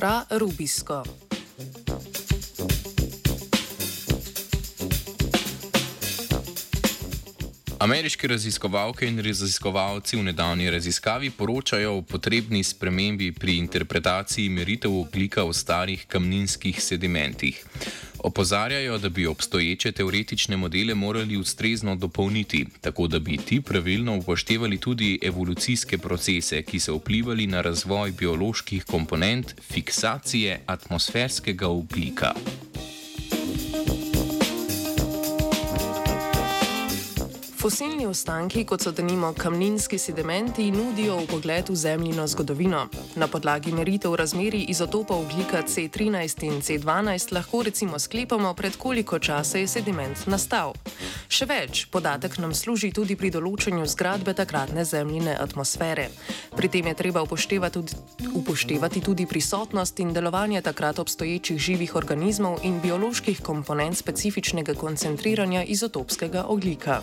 Pra-rubisko. Ameriški raziskovalke in raziskovalci v nedavni raziskavi poročajo o potrebni spremembi pri interpretaciji meritev oglika v starih kamninskih sedimentih. Opozarjajo, da bi obstoječe teoretične modele morali ustrezno dopolniti, tako da bi ti pravilno upoštevali tudi evolucijske procese, ki so vplivali na razvoj bioloških komponent fiksacije atmosferskega oglika. Fosilni ostanki, kot so denimo kamninski sedimenti, nudijo v zemljino zgodovino. Na podlagi meritev razmeri izotopov oglika C13 in C12 lahko recimo sklepamo, pred koliko časa je sediment nastal. Še več, podatek nam služi tudi pri določanju zgradbe takratne zemljine atmosfere. Pri tem je treba upoštevati tudi, upoštevati tudi prisotnost in delovanje takrat obstoječih živih organizmov in bioloških komponent specifičnega koncentriranja izotopskega oglika.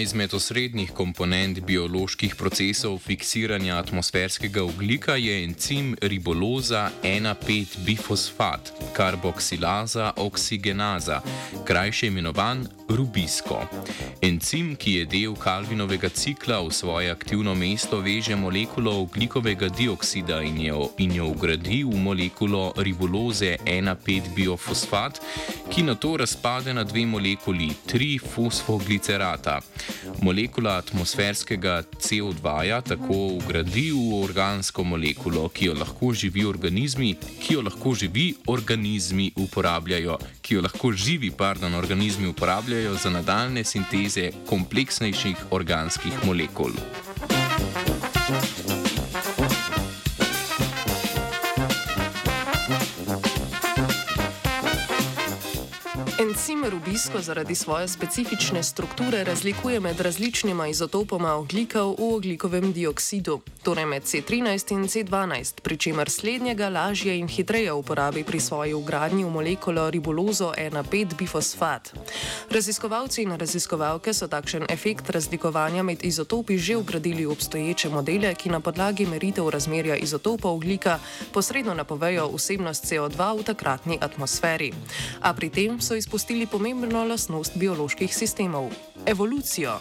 izmed osrednjih komponent bioloških procesov fiksiranja atmosferskega oglika je encim riboloza 1,5-bifosfat, karboksilaza oksigenaza, krajše imenovan rubisko. Encim, ki je del Kalvinovega cikla, v svoje aktivno mesto veže molekulo oglikovega dioksida in jo, in jo ugradi v molekulo riboloze 1,5-biofosfat, ki na to razpade na dve molekuli 3-fosfoglicerata. Molekula atmosferskega CO2 -ja tako ugradi v organsko molekulo, ki jo lahko živi organizmi, ki jo lahko živi organizmi uporabljajo, ki jo lahko živi, pardon, organizmi uporabljajo za nadaljne sinteze kompleksnejših organskih molekul. Encim rubisko zaradi svoje specifične strukture razlikuje med različnima izotopoma ogljika v ogljikovem dioksidu, torej med C13 in C12, pri čemer slednjega lažje in hitreje uporabi pri svoji ugradnji v molekulo ribolozo 1,5-bifosfat. Raziskovalci in raziskovalke so takšen efekt razlikovanja med izotopi že ugradili v obstoječe modele, ki na podlagi meritev razmerja izotopov ogljika posredno napovejo vsebnost CO2 v takratni atmosferi. A pri tem so izpustili pomembno lastnost bioloških sistemov - evolucijo.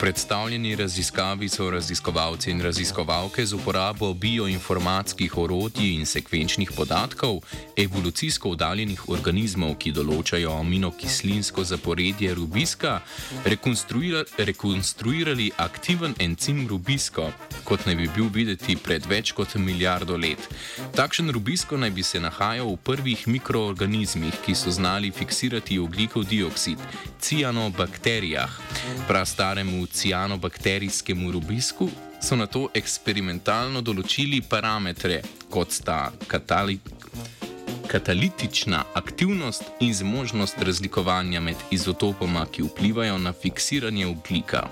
Predstavljeni raziskavi so raziskovalci in raziskovalke z uporabo bioinformatskih orodij in sekvenčnih podatkov evolucijsko oddaljenih organizmov, ki določajo aminokislinsko zaporedje rubiska, rekonstruirali aktiven encim rubisko, kot naj bi bil videti pred več kot milijardo let. Takšen rubisko naj bi se nahajal v prvih mikroorganizmih, ki so znali fiksirati oglikov dioksid, cianobakterijah, prastaremu cianobakterijskemu rubisku, so na to eksperimentalno določili parametre, kot sta katali, katalitična aktivnost in zmožnost razlikovanja med izotopoma, ki vplivajo na fiksiranje oglika.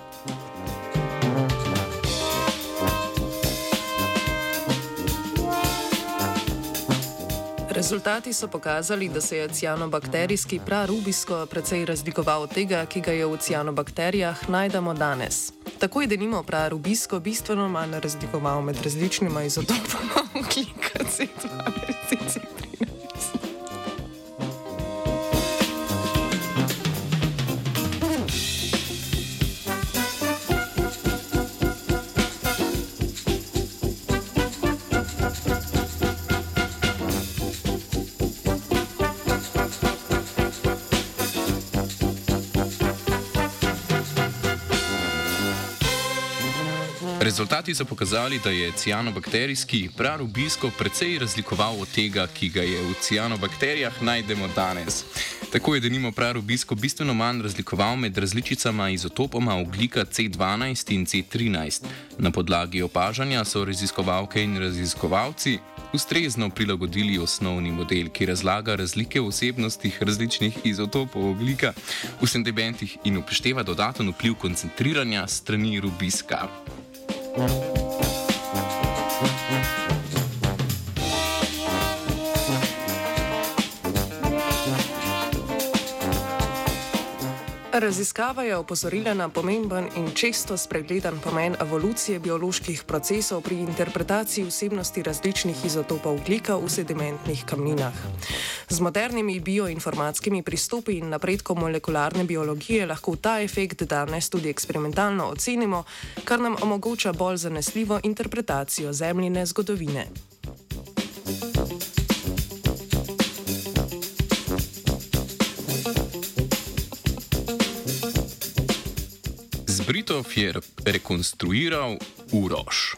Rezultati so pokazali, da se je cianobakterijski prarubisko precej razlikoval od tega, ki ga je v cianobakterijah najdemo danes. Tako je denimo prarubisko bistveno manj razlikoval med različnima izotopoma oglika C2. Rezultati so pokazali, da je cianobakterijski prarubisko precej razlikoval od tega, ki ga je v cianobakterijah najdemo danes. Tako je denimo prarubisko bistveno manj razlikoval med različicama izotopoma oglika C12 in C13. Na podlagi opažanja so raziskovalke in raziskovalci ustrezno prilagodili osnovni model, ki razlaga razlike v osebnostih različnih izotopov oglika v sedimentih in upošteva dodaten vpliv koncentriranja strani rubiska. Bye. Raziskava je opozorila na pomemben in često spregledan pomen evolucije bioloških procesov pri interpretaciji vsebnosti različnih izotopov oglika v sedimentnih kamninah. Z modernimi bioinformatskimi pristopi in napredkom molekularne biologije lahko ta efekt danes tudi eksperimentalno ocenimo, kar nam omogoča bolj zanesljivo interpretacijo zemljine zgodovine. Britov je rekonstruiral. Three,